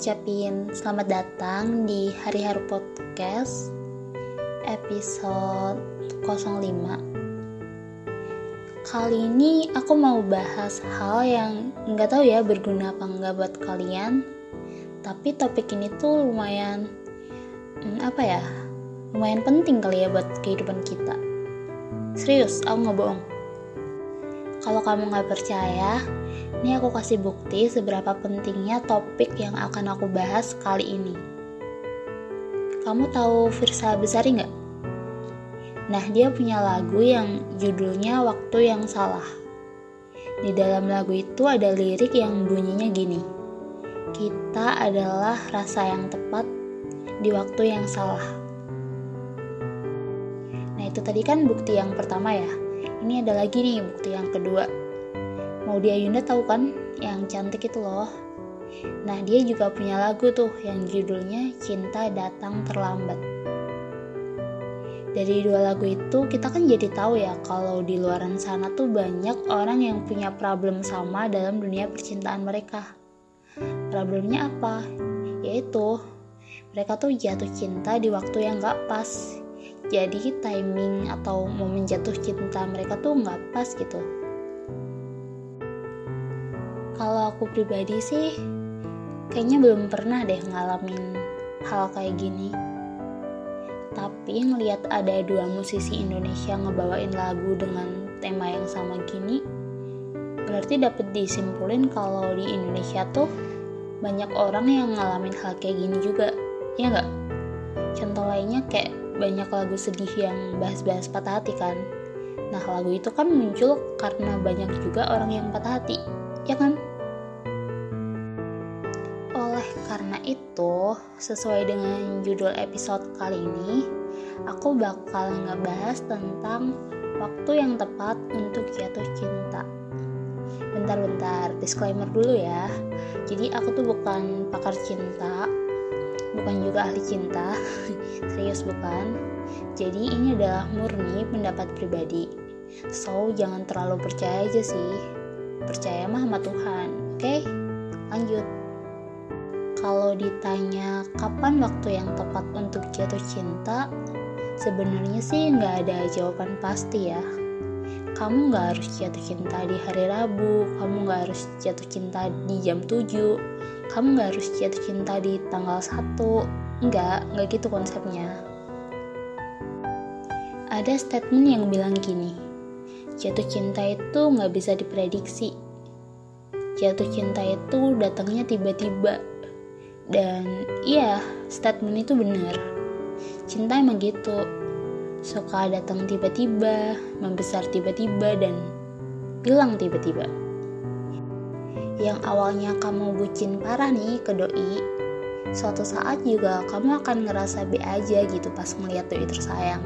Ngucapin selamat datang di Hari Haru Podcast episode 05. Kali ini aku mau bahas hal yang nggak tahu ya berguna apa nggak buat kalian. Tapi topik ini tuh lumayan hmm, apa ya? Lumayan penting kali ya buat kehidupan kita. Serius, aku nggak bohong. Kalau kamu nggak percaya, ini aku kasih bukti seberapa pentingnya topik yang akan aku bahas kali ini. Kamu tahu Firsa Besari nggak? Nah, dia punya lagu yang judulnya Waktu Yang Salah. Di dalam lagu itu ada lirik yang bunyinya gini. Kita adalah rasa yang tepat di waktu yang salah. Nah, itu tadi kan bukti yang pertama ya. Ini ada lagi nih bukti yang kedua. Maudia Yunda tahu kan yang cantik itu loh. Nah, dia juga punya lagu tuh yang judulnya Cinta Datang Terlambat. Dari dua lagu itu kita kan jadi tahu ya kalau di luaran sana tuh banyak orang yang punya problem sama dalam dunia percintaan mereka. Problemnya apa? Yaitu mereka tuh jatuh cinta di waktu yang gak pas jadi timing atau momen jatuh cinta mereka tuh nggak pas gitu kalau aku pribadi sih kayaknya belum pernah deh ngalamin hal kayak gini. Tapi ngelihat ada dua musisi Indonesia ngebawain lagu dengan tema yang sama gini berarti dapat disimpulin kalau di Indonesia tuh banyak orang yang ngalamin hal kayak gini juga ya nggak? Contoh lainnya kayak banyak lagu sedih yang bahas-bahas patah hati kan. Nah lagu itu kan muncul karena banyak juga orang yang patah hati ya kan? Oleh karena itu sesuai dengan judul episode kali ini aku bakal ngebahas tentang waktu yang tepat untuk jatuh cinta. Bentar-bentar disclaimer dulu ya. Jadi aku tuh bukan pakar cinta bukan juga ahli cinta. Serius bukan. Jadi ini adalah murni pendapat pribadi. So jangan terlalu percaya aja sih percaya mah sama Tuhan oke? Okay? lanjut. Kalau ditanya kapan waktu yang tepat untuk jatuh cinta sebenarnya sih nggak ada jawaban pasti ya. Kamu nggak harus jatuh cinta di hari Rabu kamu nggak harus jatuh cinta di jam 7 kamu nggak harus jatuh cinta di tanggal 1 nggak nggak gitu konsepnya. Ada statement yang bilang gini jatuh cinta itu nggak bisa diprediksi jatuh cinta itu datangnya tiba-tiba dan iya statement itu benar cinta emang gitu suka datang tiba-tiba, membesar tiba-tiba, dan hilang tiba-tiba. Yang awalnya kamu bucin parah nih ke doi, suatu saat juga kamu akan ngerasa be aja gitu pas melihat doi tersayang.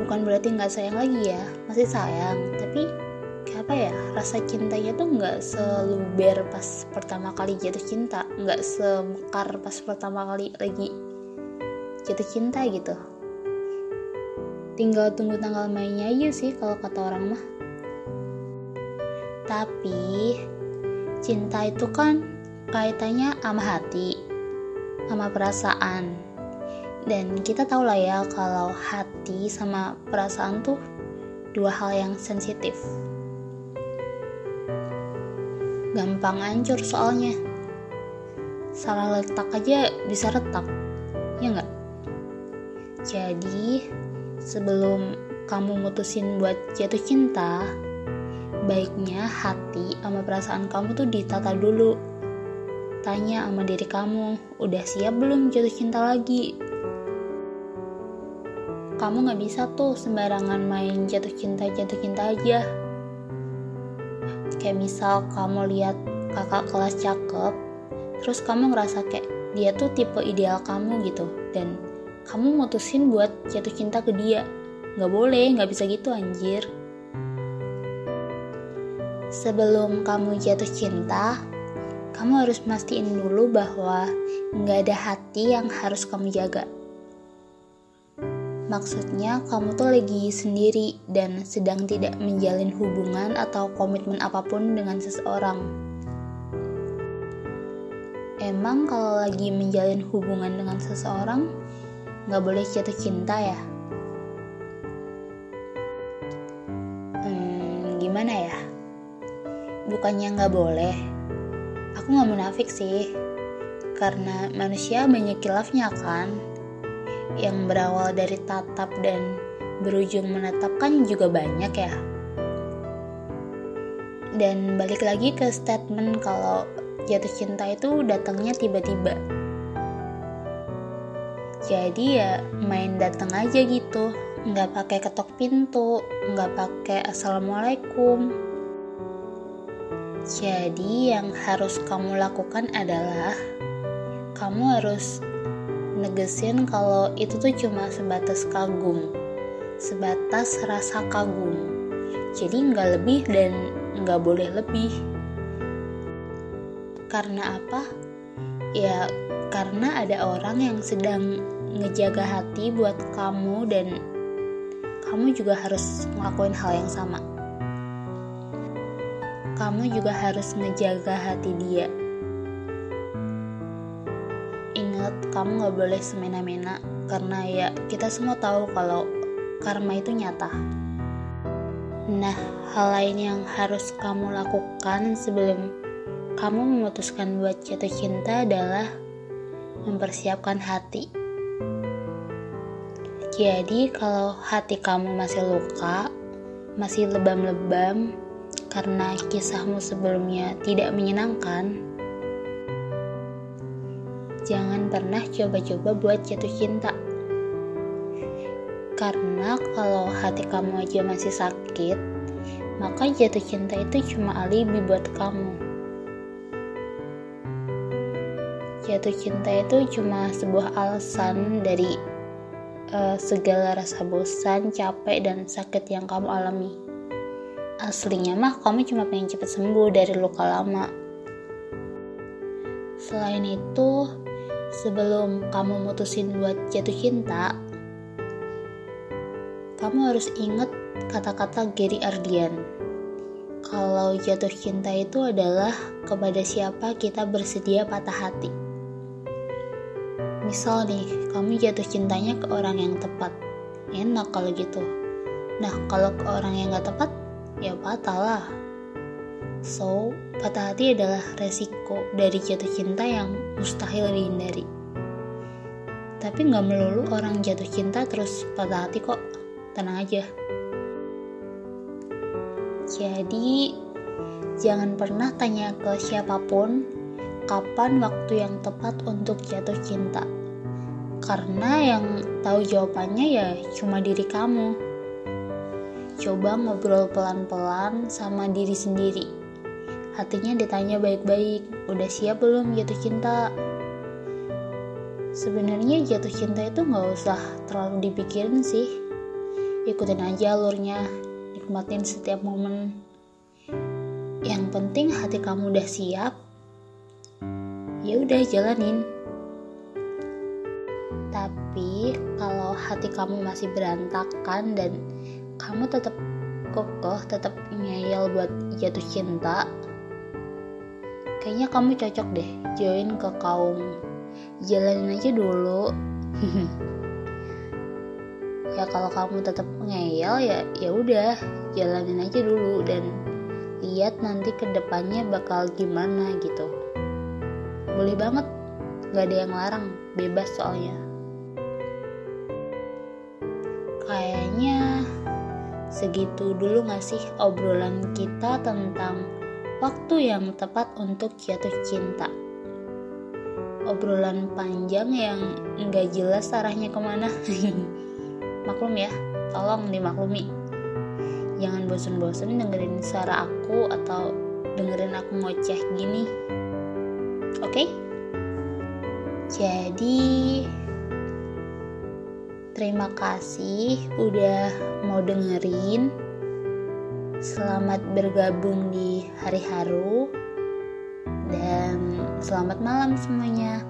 Bukan berarti nggak sayang lagi ya, masih sayang, tapi apa ya rasa cintanya tuh nggak seluber pas pertama kali jatuh cinta. Nggak semekar pas pertama kali lagi jatuh cinta gitu. Tinggal tunggu tanggal mainnya aja sih kalau kata orang mah. Tapi cinta itu kan kaitannya sama hati sama perasaan dan kita tahu lah ya kalau hati sama perasaan tuh dua hal yang sensitif gampang hancur soalnya salah letak aja bisa retak ya nggak jadi sebelum kamu mutusin buat jatuh cinta, baiknya hati sama perasaan kamu tuh ditata dulu. Tanya sama diri kamu, udah siap belum jatuh cinta lagi? Kamu gak bisa tuh sembarangan main jatuh cinta-jatuh cinta aja. Kayak misal kamu lihat kakak kelas cakep, terus kamu ngerasa kayak dia tuh tipe ideal kamu gitu, dan kamu mutusin buat jatuh cinta ke dia. Gak boleh, gak bisa gitu anjir. Sebelum kamu jatuh cinta, kamu harus mastiin dulu bahwa gak ada hati yang harus kamu jaga. Maksudnya kamu tuh lagi sendiri dan sedang tidak menjalin hubungan atau komitmen apa pun dengan seseorang. Emang kalau lagi menjalin hubungan dengan seseorang, nggak boleh jatuh cinta ya? Hmm, gimana ya? Bukannya nggak boleh. Aku nggak munafik sih, karena manusia banyak kilafnya kan. Yang berawal dari tatap dan berujung menetap kan juga banyak ya. Dan balik lagi ke statement kalau jatuh cinta itu datangnya tiba-tiba. Jadi ya main datang aja gitu, nggak pakai ketok pintu, nggak pakai assalamualaikum. Jadi yang harus kamu lakukan adalah kamu harus negesin kalau itu tuh cuma sebatas kagum, sebatas rasa kagum. Jadi nggak lebih dan nggak boleh lebih. Karena apa? Ya, karena ada orang yang sedang ngejaga hati buat kamu dan kamu juga harus ngelakuin hal yang sama. Kamu juga harus ngejaga hati dia. Kamu gak boleh semena-mena karena ya kita semua tahu kalau karma itu nyata. Nah, hal lain yang harus kamu lakukan sebelum kamu memutuskan buat jatuh cinta adalah mempersiapkan hati. Jadi, kalau hati kamu masih luka, masih lebam-lebam karena kisahmu sebelumnya tidak menyenangkan, jangan pernah coba-coba buat jatuh cinta. Karena kalau hati kamu aja masih sakit, maka jatuh cinta itu cuma alibi buat kamu. jatuh cinta itu cuma sebuah alasan dari uh, segala rasa bosan, capek, dan sakit yang kamu alami. Aslinya mah kamu cuma pengen cepet sembuh dari luka lama. Selain itu, sebelum kamu mutusin buat jatuh cinta, kamu harus inget kata-kata Gary Ardian. Kalau jatuh cinta itu adalah kepada siapa kita bersedia patah hati. Misal nih, kamu jatuh cintanya ke orang yang tepat. Enak kalau gitu. Nah, kalau ke orang yang gak tepat, ya patah lah. So, patah hati adalah resiko dari jatuh cinta yang mustahil dihindari. Tapi gak melulu orang jatuh cinta terus patah hati kok. Tenang aja. Jadi, jangan pernah tanya ke siapa pun kapan waktu yang tepat untuk jatuh cinta karena yang tahu jawabannya ya cuma diri kamu. Coba ngobrol pelan-pelan sama diri sendiri. Hatinya ditanya baik-baik, udah siap belum jatuh cinta? Sebenarnya jatuh cinta itu nggak usah terlalu dipikirin sih. Ikutin aja alurnya, nikmatin setiap momen. Yang penting hati kamu udah siap. Ya udah jalanin. Tapi kalau hati kamu masih berantakan dan kamu tetap kokoh, tetap ngeyel buat jatuh cinta, kayaknya kamu cocok deh join ke kaum jalanin aja dulu. ya kalau kamu tetap ngeyel ya ya udah jalanin aja dulu dan lihat nanti ke depannya bakal gimana gitu. Boleh banget, gak ada yang larang, bebas soalnya. Kayaknya segitu dulu gak sih obrolan kita tentang waktu yang tepat untuk jatuh cinta. Obrolan panjang yang nggak jelas arahnya ke mana. Maklum ya, tolong dimaklumi. Jangan bosen-bosen dengerin suara aku atau dengerin aku ngoceh gini. Oke? Okay? Jadi Terima kasih udah mau dengerin. Selamat bergabung di hari haru dan selamat malam semuanya.